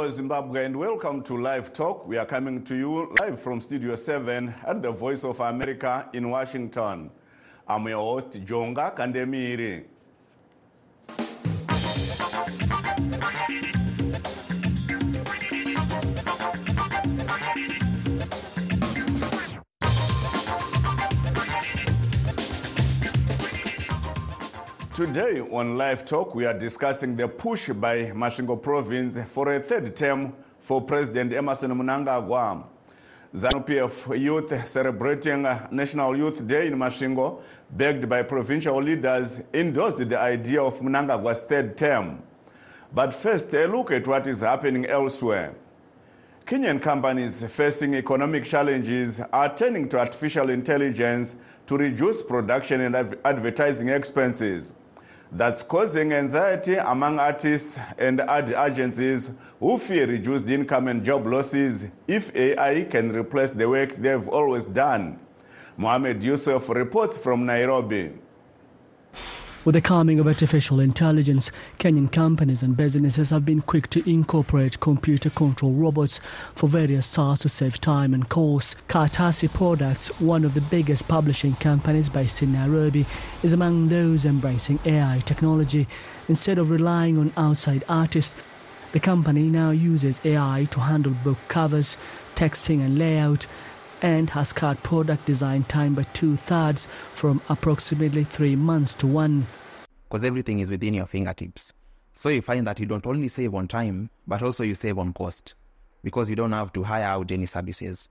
Hello, Zimbabwe, and welcome to Live Talk. We are coming to you live from Studio 7 at the Voice of America in Washington. I'm your host, Jonga Kandemiri. Today on Live Talk, we are discussing the push by Masvingo Province for a third term for President Emmerson Mnangagwa. ZANU-PF youth celebrating National Youth Day in Masvingo, begged by provincial leaders, endorsed the idea of Mnangagwa's third term. But first, a look at what is happening elsewhere. Kenyan companies facing economic challenges are turning to artificial intelligence to reduce production and adv- advertising expenses. That's causing anxiety among artists and ad agencies who fear reduced income and job losses if AI can replace the work they've always done. Mohamed Yusuf reports from Nairobi. With the coming of artificial intelligence, Kenyan companies and businesses have been quick to incorporate computer control robots for various tasks to save time and cost. Kartasi Products, one of the biggest publishing companies based in Nairobi, is among those embracing AI technology. Instead of relying on outside artists, the company now uses AI to handle book covers, texting, and layout and has cut product design time by two thirds from approximately three months to one. because everything is within your fingertips. So you find that you don't only save on time, but also you save on cost because you don't have to hire out any services.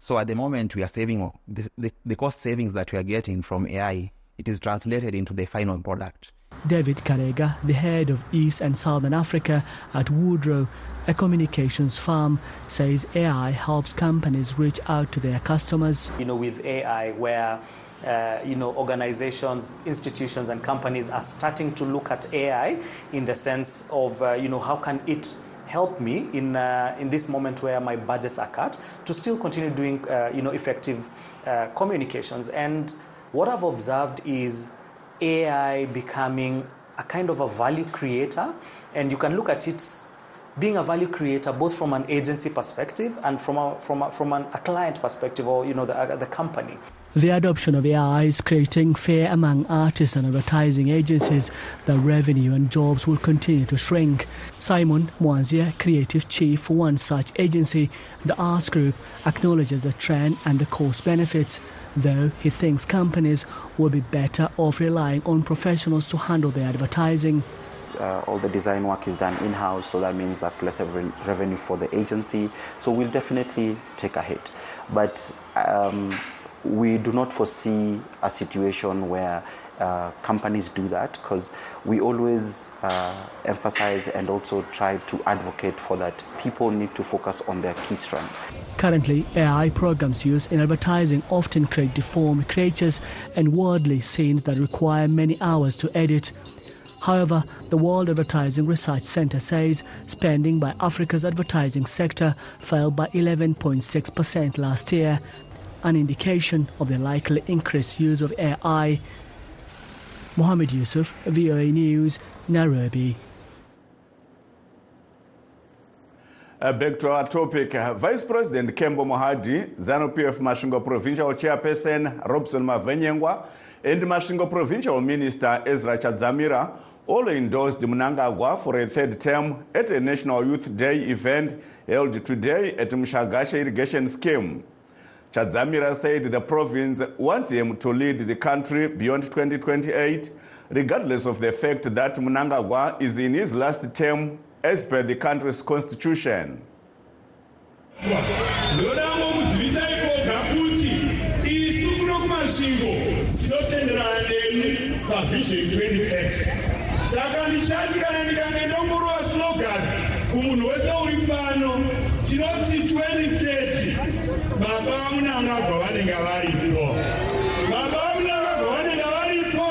So at the moment, we are saving the, the, the cost savings that we are getting from AI, it is translated into the final product. David Karega, the head of East and Southern Africa at Woodrow, a communications firm, says AI helps companies reach out to their customers. you know, with AI, where uh, you know organizations, institutions, and companies are starting to look at AI in the sense of uh, you know how can it help me in uh, in this moment where my budgets are cut to still continue doing uh, you know effective uh, communications. And what I've observed is AI becoming a kind of a value creator, and you can look at it being a value creator both from an agency perspective and from a, from a, from an, a client perspective or you know the, uh, the company. The adoption of AI is creating fear among artists and advertising agencies. That revenue and jobs will continue to shrink. Simon Mwanzia, creative chief for one such agency, the Arts Group, acknowledges the trend and the cost benefits, though he thinks companies will be better off relying on professionals to handle their advertising. uh, all the design work is done in house, so that means that's less re- revenue for the agency. So we'll definitely take a hit. But um, we do not foresee a situation where uh, companies do that because we always uh, emphasize and also try to advocate for that people need to focus on their key strengths. Currently, AI programs used in advertising often create deformed creatures and worldly scenes that require many hours to edit. However, the World Advertising Research Center says spending by Africa's advertising sector fell by 11.6% last year, an indication of the likely increased use of AI. Mohammed Yusuf, VOA News, Nairobi. Uh, back to our topic. Uh, Vice President Kembo Mohadi, ZANU-PF Mashingo Provincial Chairperson Robson Mavenyengwa, and Mashingo Provincial Minister Ezra Chadzamira all endorsed Mnangagwa for a third term at a National Youth Day event held today at Mshagasha Irrigation Scheme. Chadzamira said the province wants him to lead the country beyond 2028, regardless of the fact that Mnangagwa is in his last term as per the country's constitution. pavision 2030 saka ndichati kana ndikange ndongorova slogan kumunhu wese uri pano tinoti 2030 baba vamunangagwa vanenge varipo. Baba vamunangagwa vanenge varipo.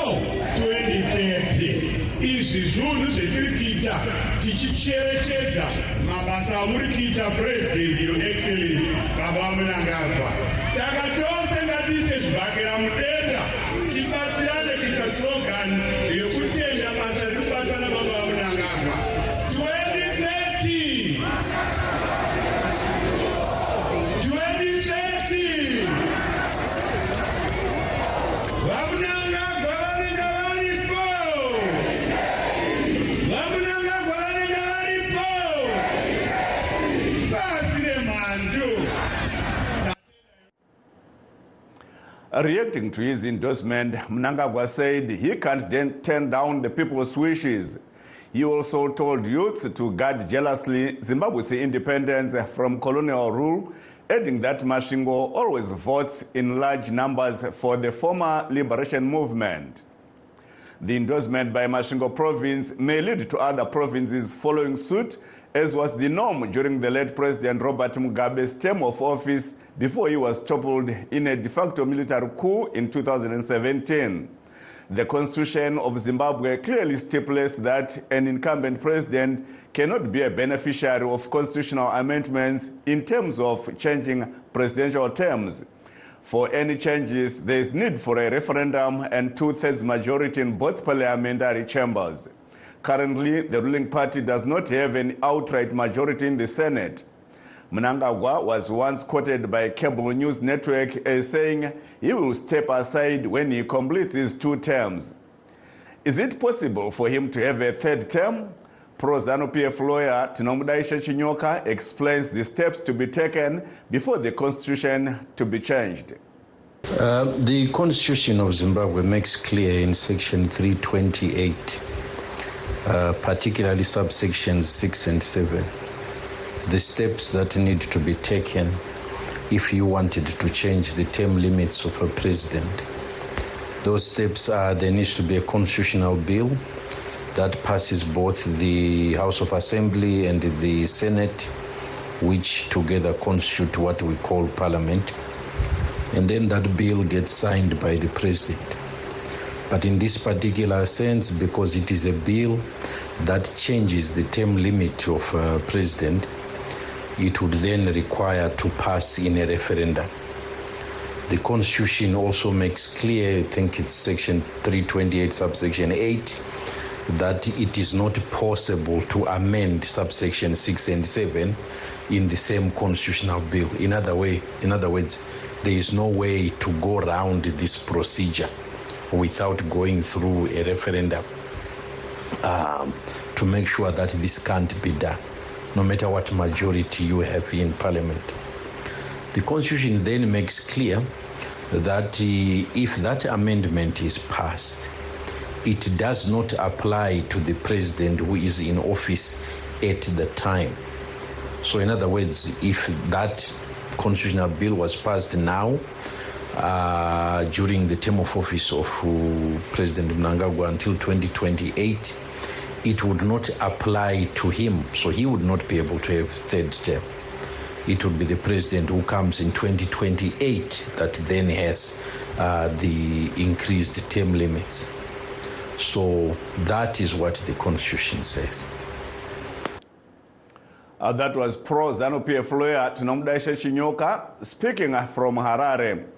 2030 izvi zvinhu zvetiri kuita tichicherechedza mabasa amuri kuita president your excellency. Baba vamunangagwa saka tose Reacting to his endorsement, Mnangagwa said he can't then turn down the people's wishes. He also told youths to guard jealously Zimbabwe's independence from colonial rule, adding that Masvingo always votes in large numbers for the former liberation movement. The endorsement by Masvingo province may lead to other provinces following suit, as was the norm during the late President Robert Mugabe's term of office before he was toppled in a de facto military coup in 2017. The Constitution of Zimbabwe clearly stipulates that an incumbent president cannot be a beneficiary of constitutional amendments in terms of changing presidential terms. For any changes, there is need for a referendum and two-thirds majority in both parliamentary chambers. Currently, the ruling party does not have an outright majority in the Senate. Mnangagwa was once quoted by cable news network as saying he will step aside when he completes his two terms. Is it possible for him to have a third term? Pro ZANU PF lawyer Tinomudaishe Chinyoka explains the steps to be taken before the constitution to be changed. Uh, the constitution of Zimbabwe makes clear in section 328, uh, particularly subsections 6 and 7, the steps that need to be taken if you wanted to change the term limits of a president. Those steps are there needs to be a constitutional bill that passes both the House of Assembly and the Senate, which together constitute what we call parliament. And then that bill gets signed by the president. But in this particular sense, because it is a bill that changes the term limit of a president, it would then require to pass in a referendum. The Constitution also makes clear, I think it's section 328, subsection 8, that it is not possible to amend subsection 6 and 7 in the same constitutional bill. In other way, in other words, there is no way to go around this procedure without going through a referendum um, to make sure that this can't be done, no matter what majority you have in parliament. The constitution then makes clear that uh, if that amendment is passed, it does not apply to the president who is in office at the time. So, in other words, if that constitutional bill was passed now, uh, during the term of office of uh, President Mnangagwa until 2028, it would not apply to him. So he would not be able to have third term. It would be the president who comes in 2028 that then has uh, the increased term limits. So that is what the constitution says. Uh, that was Pro ZANU PF lawyer Tinomudaishe Chinyoka speaking from Harare.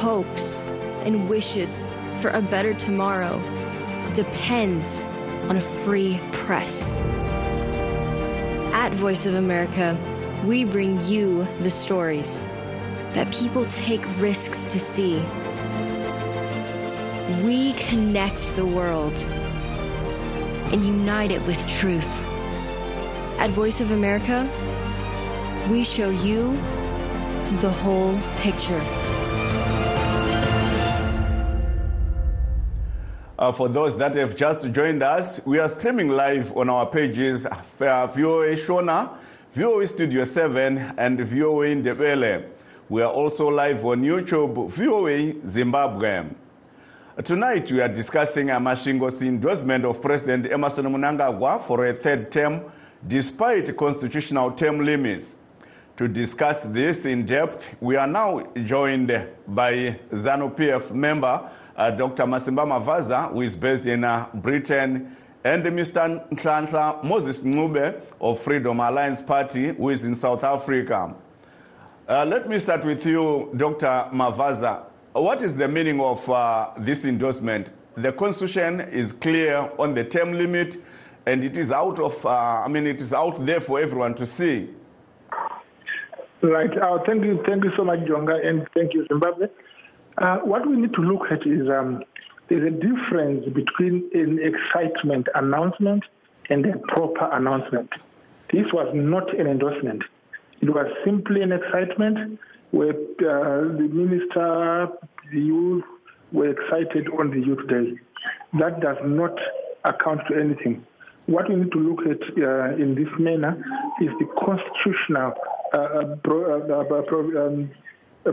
hopes, and wishes for a better tomorrow depends on a free press. At Voice of America, we bring you the stories that people take risks to see. We connect the world and unite it with truth. At Voice of America, we show you the whole picture. Uh, for those that have just joined us, we are streaming live on our pages uh, VOA Shona, VOA Studio 7, and VOA Ndebele. We are also live on YouTube, VOA Zimbabwe. Tonight we are discussing Masvingo's endorsement of President Emmerson Mnangagwa for a third term despite constitutional term limits. To discuss this in depth, we are now joined by ZANU PF member uh, Dr. Masimba Mavaza, who is based in uh, Britain, and Mr. Nhlanhla Moses Ncube of Freedom Alliance Party, who is in South Africa. Uh, let me start with you, Dr. Mavaza. what is the meaning of uh, this endorsement? The constitution is clear on the term limit, and it is out of, uh, I mean, it is out there for everyone to see. Right. Uh, thank you. Thank you so much, Jonga, and thank you, Zimbabwe. Uh, what we need to look at is um, there's a difference between an excitement announcement and a proper announcement. This was not an endorsement. It was simply an excitement where uh, the minister, the youth were excited on the Youth Day. That does not account to anything. What we need to look at uh, in this manner is the constitutional uh, pro, uh, pro, um,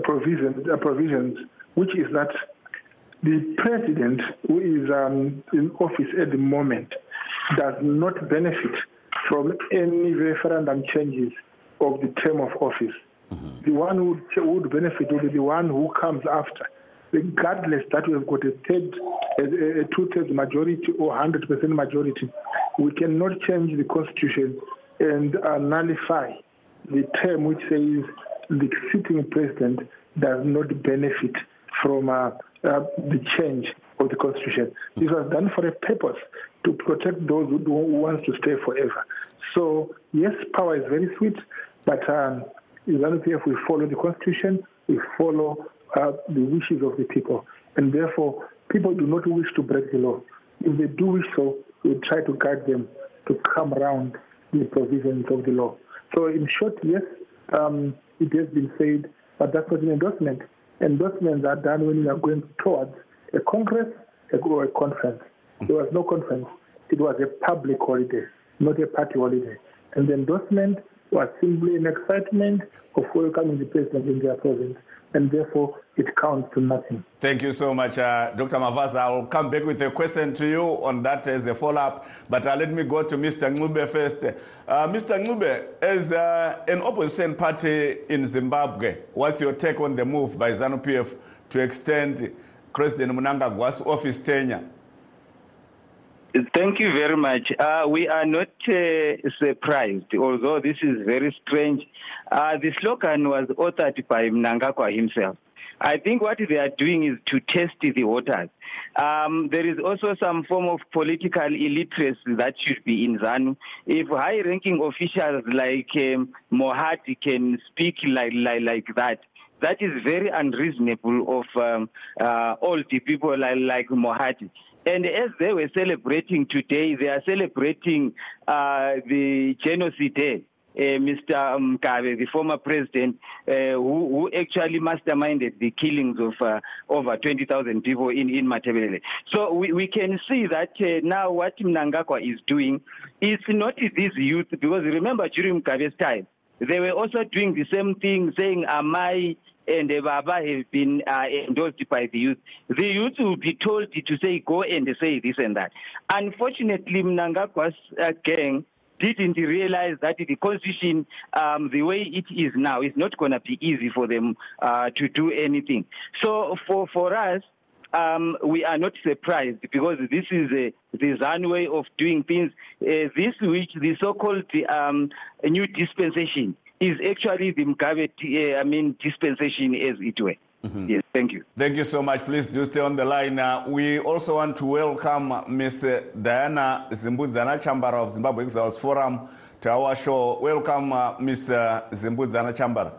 provision, provisions, which is that the president who is um, in office at the moment does not benefit from any referendum changes of the term of office. Mm-hmm. The one who would benefit will be the one who comes after, regardless that we've got a third, a, a two-thirds majority or 100% majority. We cannot change the constitution and uh, nullify the term which says the sitting president does not benefit from uh, uh, the change of the constitution. This was done for a purpose to protect those who, who want to stay forever. So yes, power is very sweet, but um, if we follow the constitution, we follow uh, the wishes of the people, and therefore people do not wish to break the law. If they do wish so, we try to guide them to come around the provisions of the law. So in short, yes, um, it has been said, but that's not an endorsement. Endorsements are done when you are going towards a congress or a conference. There was no conference. It was a public holiday, not a party holiday. And the endorsement was simply an excitement of welcoming the president in their province. And therefore, it counts to nothing. Thank you so much, uh, Dr. Mavaza. I'll come back with a question to you on that as a follow up. But uh, let me go to Mr. Ncube first. Uh, Mr. Ncube, as uh, an opposition party in Zimbabwe, what's your take on the move by ZANU PF to extend President Mnangagwa's office tenure? Thank you very much. Uh, we are not uh, surprised, although this is very strange. Uh, the slogan was authored by Mnangagwa himself. I think what they are doing is to test the waters. Um, there is also some form of political illiteracy that should be in ZANU. If high-ranking officials like um, Mohadi can speak like, like, like that, that is very unreasonable of um, uh, all the people like, like Mohadi. And as they were celebrating today, they are celebrating uh, the genocide. Uh, Mr. Mugabe, the former president, uh, who, who, actually masterminded the killings of uh, over 20,000 people in, in Matabele. So we, we can see that uh, now what Mnangagwa is doing is not these youth, because remember during Mugabe's time, they were also doing the same thing, saying, Am I and the Baba have been uh, endorsed by the youth. The youth will be told to say, go and say this and that. Unfortunately, Mnangagwa's uh, gang didn't realize that the constitution, um, the way it is now, is not going to be easy for them uh, to do anything. So for, for us, um, we are not surprised because this is a, the ZANU way of doing things. Uh, this, which the so-called um, new dispensation, is actually the Mugabe, uh, I mean, dispensation as it were. Mm-hmm. Yes, thank you. Thank you so much. Please do stay on the line. Uh, we also want to welcome Ms. Diana Zimbudzana Chambara of Zimbabwe Exiles Forum to our show. Welcome, uh, Ms. Uh, Zimbudzana Chambara.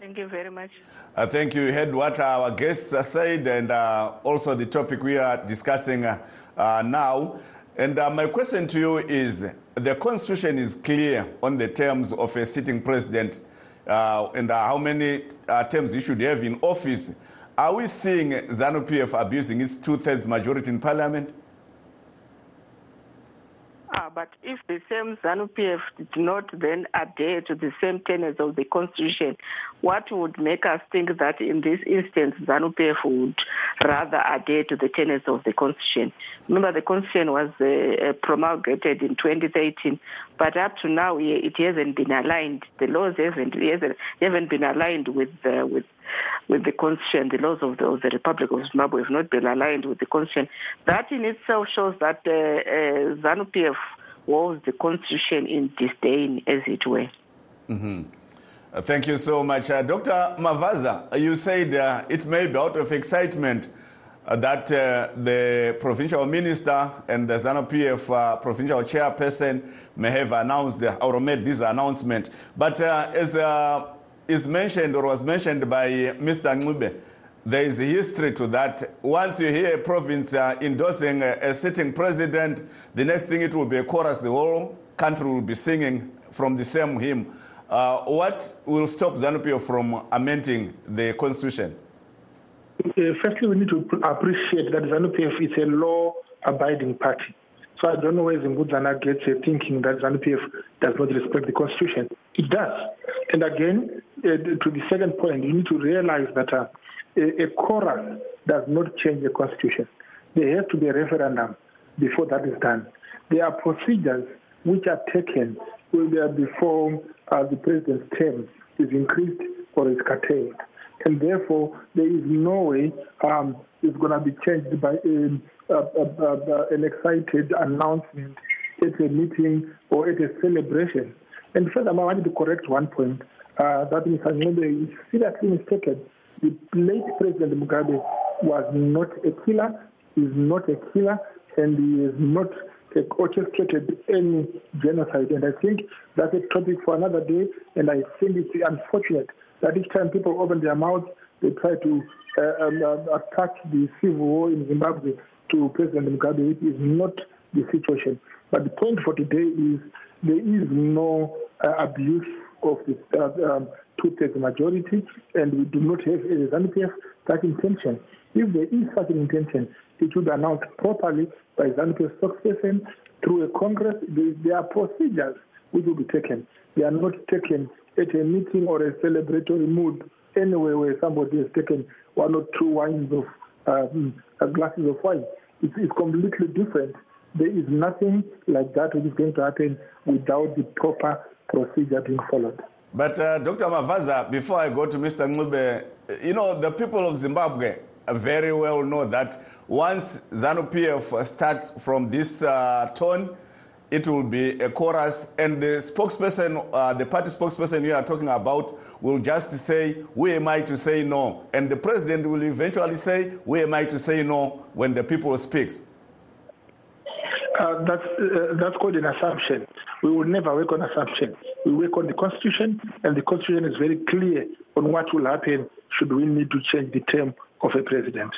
Thank you very much. Uh, thank you. You heard what our guests said and uh, also the topic we are discussing uh, now. And my question to you is the Constitution is clear on the terms of a sitting president uh, and uh, how many uh, terms he should have in office. Are we seeing ZANU PF abusing its two thirds majority in parliament? But if the same ZANU PF did not then adhere to the same tenets of the Constitution, what would make us think that in this instance ZANU PF would rather adhere to the tenets of the Constitution? Remember, the Constitution was uh, promulgated in 2013, but up to now it hasn't been aligned. The laws haven't, haven't been aligned with uh, with with the constitution, the laws of the, of the, Republic of Zimbabwe have not been aligned with the constitution. That in itself shows that uh, uh, ZANU-PF holds the constitution in disdain, as it were. Mm-hmm. Uh, Thank you so much. Uh, Dr. Mavaza, you said uh, it may be out of excitement uh, that uh, the provincial minister and the ZANU PF uh, provincial chairperson may have announced or made this announcement. But uh, as uh, is mentioned or was mentioned by Mr. Ncube, there is a history to that. Once you hear a province uh, endorsing a, a sitting president, the next thing it will be a chorus, the whole country will be singing from the same hymn. Uh, what will stop ZANU-PF from amending the constitution? Uh, firstly, we need to appreciate that ZANU-PF is a law-abiding party. So I don't know where Zimbudzana gets a thinking that ZANU-PF does not respect the constitution. It does. And again, uh, to the second point, you need to realize that uh, a, a chorus does not change the constitution. There has to be a referendum before that is done. There are procedures which are taken whether before uh, the president's term is increased or is curtailed. And therefore, there is no way um, it's going to be changed by uh, uh, uh, an excited announcement at a meeting or at a celebration. And furthermore, I wanted to correct one point uh, that Mr. Ncube is seriously mistaken. The late President Mugabe was not a killer, is not a killer, and he is not orchestrated any genocide. And I think that's a topic for another day. And I think it's unfortunate that each time people open their mouths, they try to uh, um, uh, attack the civil war in Zimbabwe to President Mugabe, which is not the situation. But the point for today is there is no uh, abuse of the uh, um, two-thirds majority, and we do not have as ZANU-PF that intention. If there is such an intention, it should be announced properly by ZANU-PF through a congress. There, there are procedures which will be taken. They are not taken at a meeting or a celebratory mood anywhere where somebody has taken one or two wines of um, uh, glasses of wine. It's, it's completely different. There is nothing like that which is going to happen without the proper procedure being followed. But uh, Dr. Mavaza, before I go to Mr. Ncube, you know, the people of Zimbabwe very well know that once ZANU-PF starts from this uh, tone, it will be a chorus, and the spokesperson, uh, the party spokesperson you are talking about, will just say, "Who am I to say no?" And the president will eventually say, "Who am I to say no?" When the people speaks. Uh, that's uh, that's called an assumption. We will never work on assumptions. We work on the constitution, and the constitution is very clear on what will happen should we need to change the term of a president.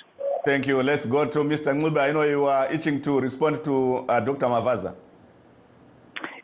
Thank you. Let's go to Mr. Ncube. I know you are itching to respond to uh, Dr. Mavaza.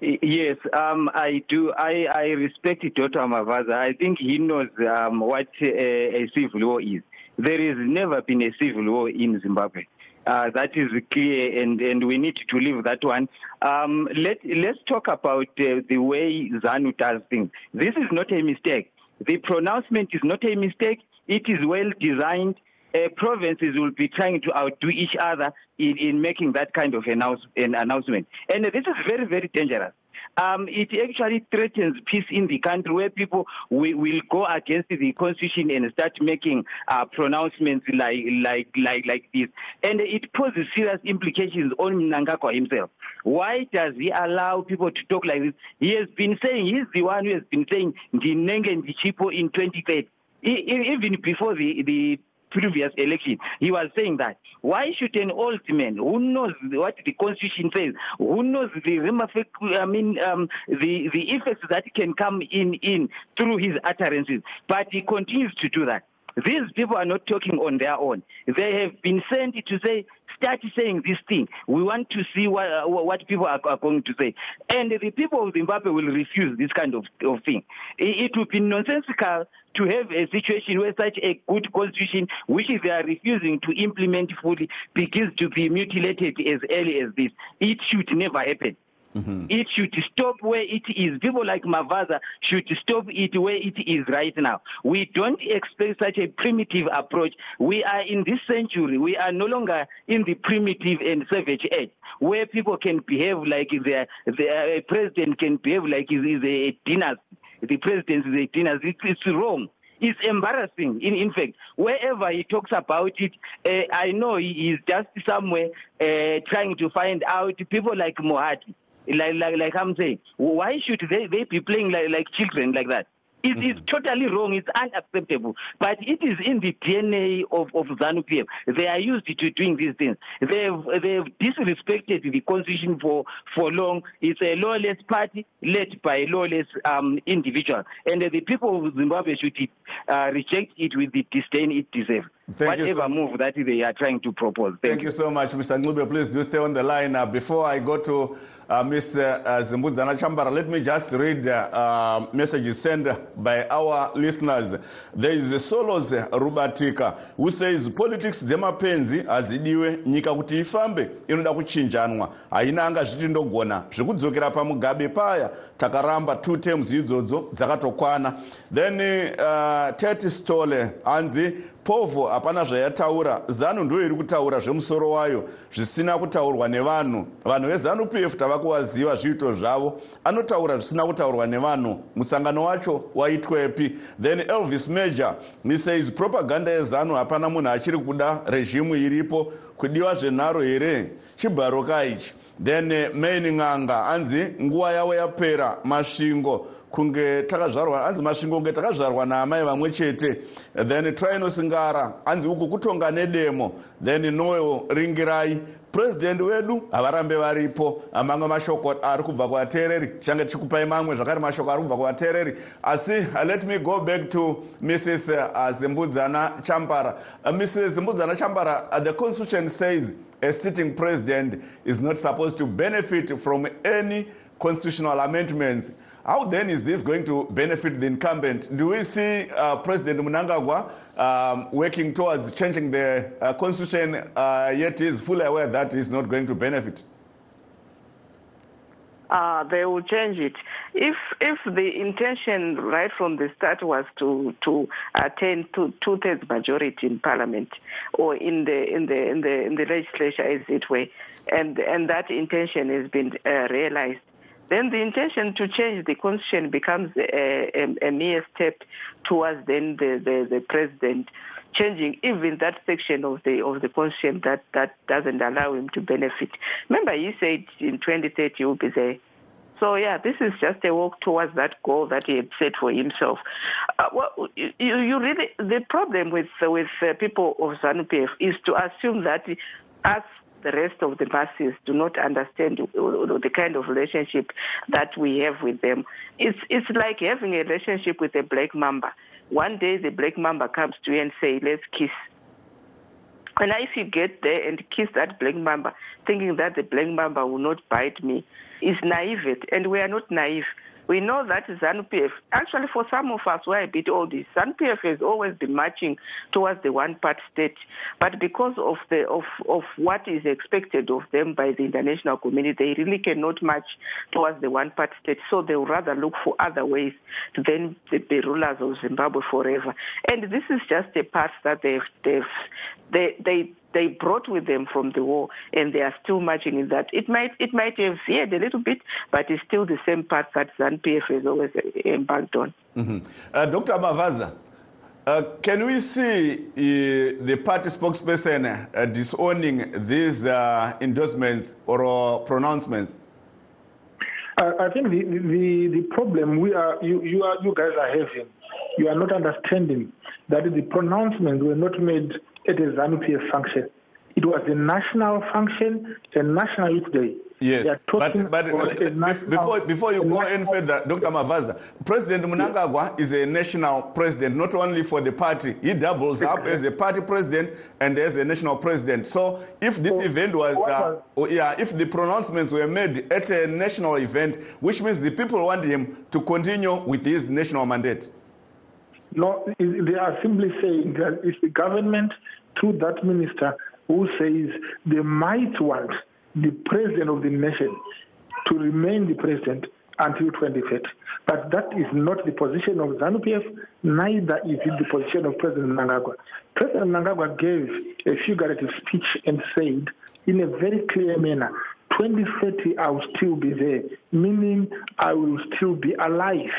Yes, um, I do. I, I respect Dr. Mavaza. I think he knows um, what uh, a civil war is. There has never been a civil war in Zimbabwe. Uh, that is clear, and, and we need to leave that one. Um, let, let's talk about uh, the way ZANU does things. This is not a mistake. The pronouncement is not a mistake. It is well designed. Uh, provinces will be trying to outdo each other in, in making that kind of announce, an announcement. And this is very, very dangerous. Um, it actually threatens peace in the country where people will, will go against the constitution and start making uh, pronouncements like, like, like, like this. And it poses serious implications on Mnangagwa himself. Why does he allow people to talk like this? He has been saying, he's the one who has been saying, Ndinenge Ndichipo in 2030. Even before the, the previous election, he was saying that. Why should an old man who knows what the constitution says, who knows the I mean, um, the the effects that can come in in through his utterances, but he continues to do that. These people are not talking on their own. They have been sent to say, start saying this thing. We want to see what, uh, what people are, are, going to say. And the people of Zimbabwe will refuse this kind of, of thing. It, it would be nonsensical to have a situation where such a good constitution, which they are refusing to implement fully, begins to be mutilated as early as this. It should never happen. Mm-hmm. It should stop where it is. People like Mavaza should stop it where it is right now. We don't expect such a primitive approach. We are in this century. We are no longer in the primitive and savage age where people can behave like their, their president can behave like he is a dynasty. The president is a dynasty. It's wrong. It's embarrassing. In, in fact, wherever he talks about it, uh, I know he is just somewhere uh, trying to find out people like Mohadi like like like I'm saying, why should they they be playing like like children like that? It is totally wrong. It's unacceptable. But it is in the DNA of, of ZANU PF. They are used to doing these things. They've, they've disrespected the constitution for, for long. It's a lawless party led by a lawless um, individual. And uh, the people of Zimbabwe should uh, reject it with the disdain it deserves. Thank Whatever so- move that they are trying to propose. Thank you so much, Mr. Ncube. Please do stay on the line. Uh, before I go to uh, Ms. Uh, Zimbudzana Chambara, let me just read uh, uh, messages sent by our listeners. There is a Solos Rubatika who says politics dzemapenzi hazidiwe nyika kuti ifambe inoda kuchinjanwa haina anga zviti ndogona zvekudzokera pamugabe paya takaramba two terms idzodzo dzakatokwana then uh, tet stole hanzi povho hapana zvayataura. Zanu ndo iri kutaura zvemusoro wayo zvisina kutaurwa nevanhu. Vanhu vezanu pf tava kuvaziva zviito zvavo. Anotaura zvisina kutaurwa nevanhu. Musangano wacho waitwepi. Then elvis major says propaganda yezanu hapana munhu achiri kuda režimu iripo. Kudiwa zvenharo here? Chibharoka ichi. Then eh, main ng'anga anzi nguva yavo yapera masvingo kunge takazvarwa hanzi masvingo kunge takazvarwa naamai vamwe chete. Then trinosingara hanzi uku kutonga nedemo. Then noyo ringirai purezidendi wedu havarambe varipo. Mamwe mashoko ari kubva kuvateereri tichange tichikupai mamwe zvakare mashoko ari kubva kuvateereri. Asi uh, let me go back to mrs uh, zimbudzana chambara. Uh, mrs zimbudzana chambara uh, the constitution says a sitting president is not supposed to benefit from any constitutional amendments how then is this going to benefit the incumbent? Do we see uh, President Mnangagwa um, working towards changing the uh, constitution, uh, yet he is fully aware that is not going to benefit? uh, they will change it. If if the intention right from the start was to to attain to two thirds majority in parliament or in the in the in the in the legislature, as it were, and and that intention has been uh, realized. Then the intention to change the constitution becomes a, a, a mere step towards then the, the, the president changing even that section of the of the constitution that, that doesn't allow him to benefit. Remember, he said in 2030 he will be there. So yeah, this is just a walk towards that goal that he had set for himself. Uh, well, you, you really the problem with with uh, people of ZANU PF is to assume that us the rest of the masses do not understand the kind of relationship that we have with them. It's it's like having a relationship with a black mamba. One day the black mamba comes to you and say, "Let's kiss." And if you get there and kiss that black mamba, thinking that the black mamba will not bite me, is naive. And we are not naive. We know that ZANU PF, actually for some of us who are a bit older, ZANU PF has always been marching towards the one-part state. But because of the of, of what is expected of them by the international community, they really cannot march towards the one-part state. So they will rather look for other ways then be rulers of Zimbabwe forever. And this is just a path that they've, they've they they they brought with them from the war, and they are still marching in that. It might it might have veered a little bit, but it's still the same path that ZANU PF has always embarked on. Mhm. Uh, Dr. Mavaza, uh, can we see uh, the party spokesperson uh, disowning these uh, endorsements or uh, pronouncements? Uh, I think the, the the problem we are you you are you guys are having, you are not understanding that the pronouncements were not made at a ZANU PF function. It was a national function, a national youth day. Yes, but, but about a bef- national- before, before you go any further, Dr. Mavaza, President Mnangagwa is a national president, not only for the party. He doubles up as a party president and as a national president. So if this event was, uh, oh, yeah, if the pronouncements were made at a national event, which means the people want him to continue with his national mandate. No, they are simply saying that it's the government through that minister who says they might want the president of the nation to remain the president until 2030. But that is not the position of ZANU PF, neither is it the position of President Mnangagwa. President Mnangagwa gave a figurative speech and said in a very clear manner, 2030 I will still be there, meaning I will still be alive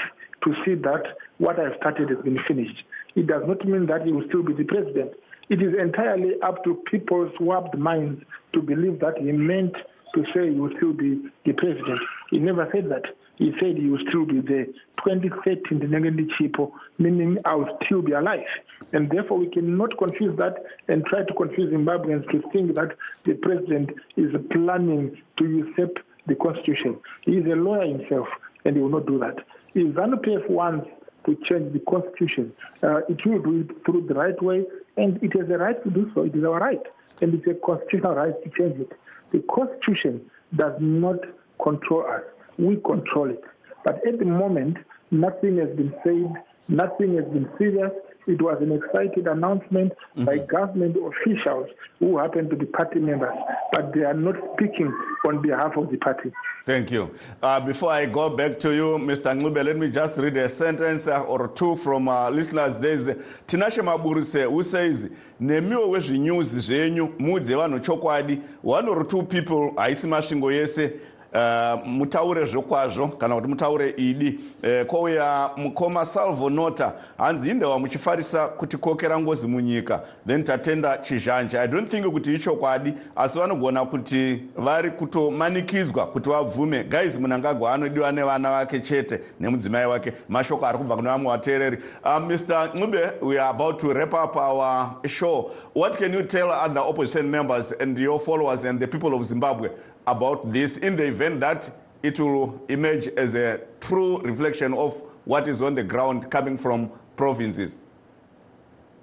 to see that what I've started has been finished. It does not mean that he will still be the president. It is entirely up to people's warped minds to believe that he meant to say he will still be the president. He never said that. He said he will still be there. 2030 ndinenge ndichipo, meaning I will still be alive. And therefore, we cannot confuse that and try to confuse Zimbabweans to think that the president is planning to usurp the constitution. He is a lawyer himself, and he will not do that. If ZANU-PF wants to change the constitution, uh, it will do it through the right way, and it has a right to do so. It is our right, and it's a constitutional right to change it. The constitution does not control us. We control it. But at the moment, nothing has been said, nothing has been serious. It was an excited announcement mm-hmm. by government officials who happen to be party members, but they are not speaking on behalf of the party. Thank you. Uh, before I go back to you, Mr. Ncube, let me just read a sentence uh, or two from uh, listeners. There's Tinashe Maburise who says, nemiwo wezvinews zvenyu mudze vanhu chokwadi one or two people haisi masvingo yese Uh, mutaure zvokwazvo kana kuti mutaure idi. Uh, kwauya mukoma salvo nota hanzi indewa muchifarisa kutikokera ngozi munyika. Then tatenda chizhanje. I don't think kuti ichokwadi asi vanogona kuti vari kutomanikidzwa kuti vabvume. Guys munangagwa anodiwa nevana vake chete nemudzimai wake. Mashoko ari kubva kune vamwe vateereri. Uh, mr ncube we are about to wrap up our show. What can you tell other opposition members and your followers and the people of zimbabwe about this in the event that it will emerge as a true reflection of what is on the ground coming from provinces?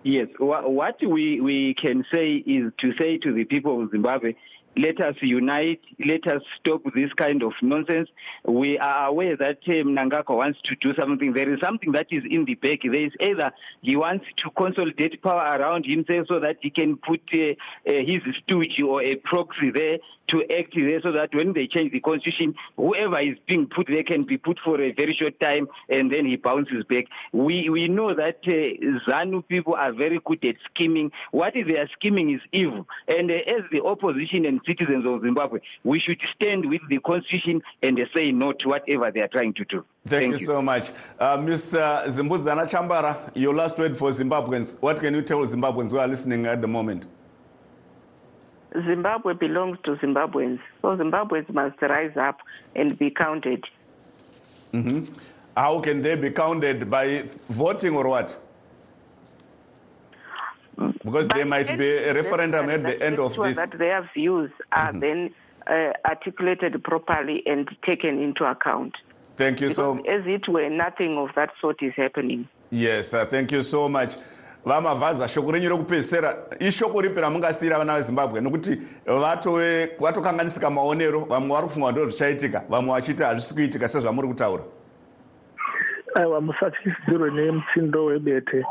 Yes, what we, we can say is to say to the people of Zimbabwe, let us unite, let us stop this kind of nonsense. We are aware that Mnangagwa wants to do something. There is something that is in the back. There is either he wants to consolidate power around himself so that he can put uh, uh, his stooge or a proxy there to act there so that when they change the constitution, whoever is being put there can be put for a very short time and then he bounces back. We, we know that uh, ZANU people are very good at scheming. What they are scheming is evil. And as the opposition and citizens of Zimbabwe, we should stand with the constitution and say no to whatever they are trying to do. Thank, Thank you, you, so much. Uh, Ms. Uh, Zimbudzana Chambara, your last word for Zimbabweans. What can you tell Zimbabweans who are listening at the moment? Zimbabwe belongs to Zimbabweans. So Zimbabweans must rise up and be counted. Mm-hmm. How can they be counted? By voting or what? Because there might be a referendum at the end of this. That their views are mm-hmm. then uh, articulated properly and taken into account. Thank you because so much. As it were, nothing of that sort is happening. Yes, uh, thank you so much. vamavhaza shoko renyu rekupedzisira ishoko ripi ramungasiyira vana vezimbabwe nokuti vatokanganisika maonero vamwe vari kufunga ndo zvichaitika vamwe vachiti hazvisi kuitika sezvamuri kutaura aiwa musatyisidzirwe nemutsindo webete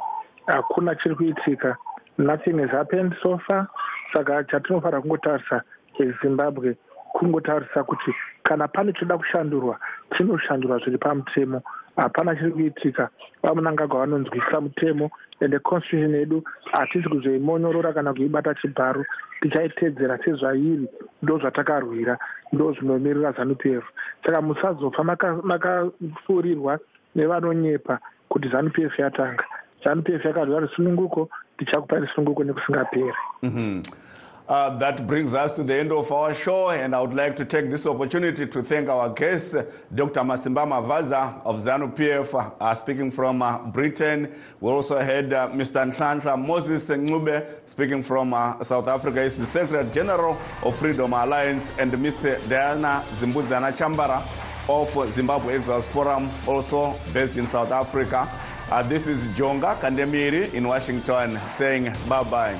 hakuna chiri kuitika nothing has happened so far. Saka chatinofanira kungotarisa ezimbabwe kungotarisa kuti kana pane choda kushandurwa chinoshandurwa zviri pamutemo. Hapana chiri kuitika vamunangagwa vanonzwisisa mutemo ende constitution yedu hatisi kuzoimonyorora kana kuibata chibharu. Tichaitedzera sezvairi ndo zvatakarwira ndo zvinomirira zanup f saka musazofa makafuurirwa nevanonyepa kuti zanup f yatanga. Zanup f yakarwira risununguko tichakupa risununguko nekusingaperi mm -hmm. Uh, that brings us to the end of our show, and I would like to take this opportunity to thank our guest, Dr. Masimba Mavaza of ZANU PF, uh, speaking from uh, Britain. We also had uh, Mr. Nhlanhla Moses Ncube speaking from uh, South Africa. He's the Secretary General of Freedom Alliance, and Ms. Diana Zimbudzana Chambara of Zimbabwe Exiles Forum, also based in South Africa. Uh, this is Jonga Kandemiri in Washington saying bye bye.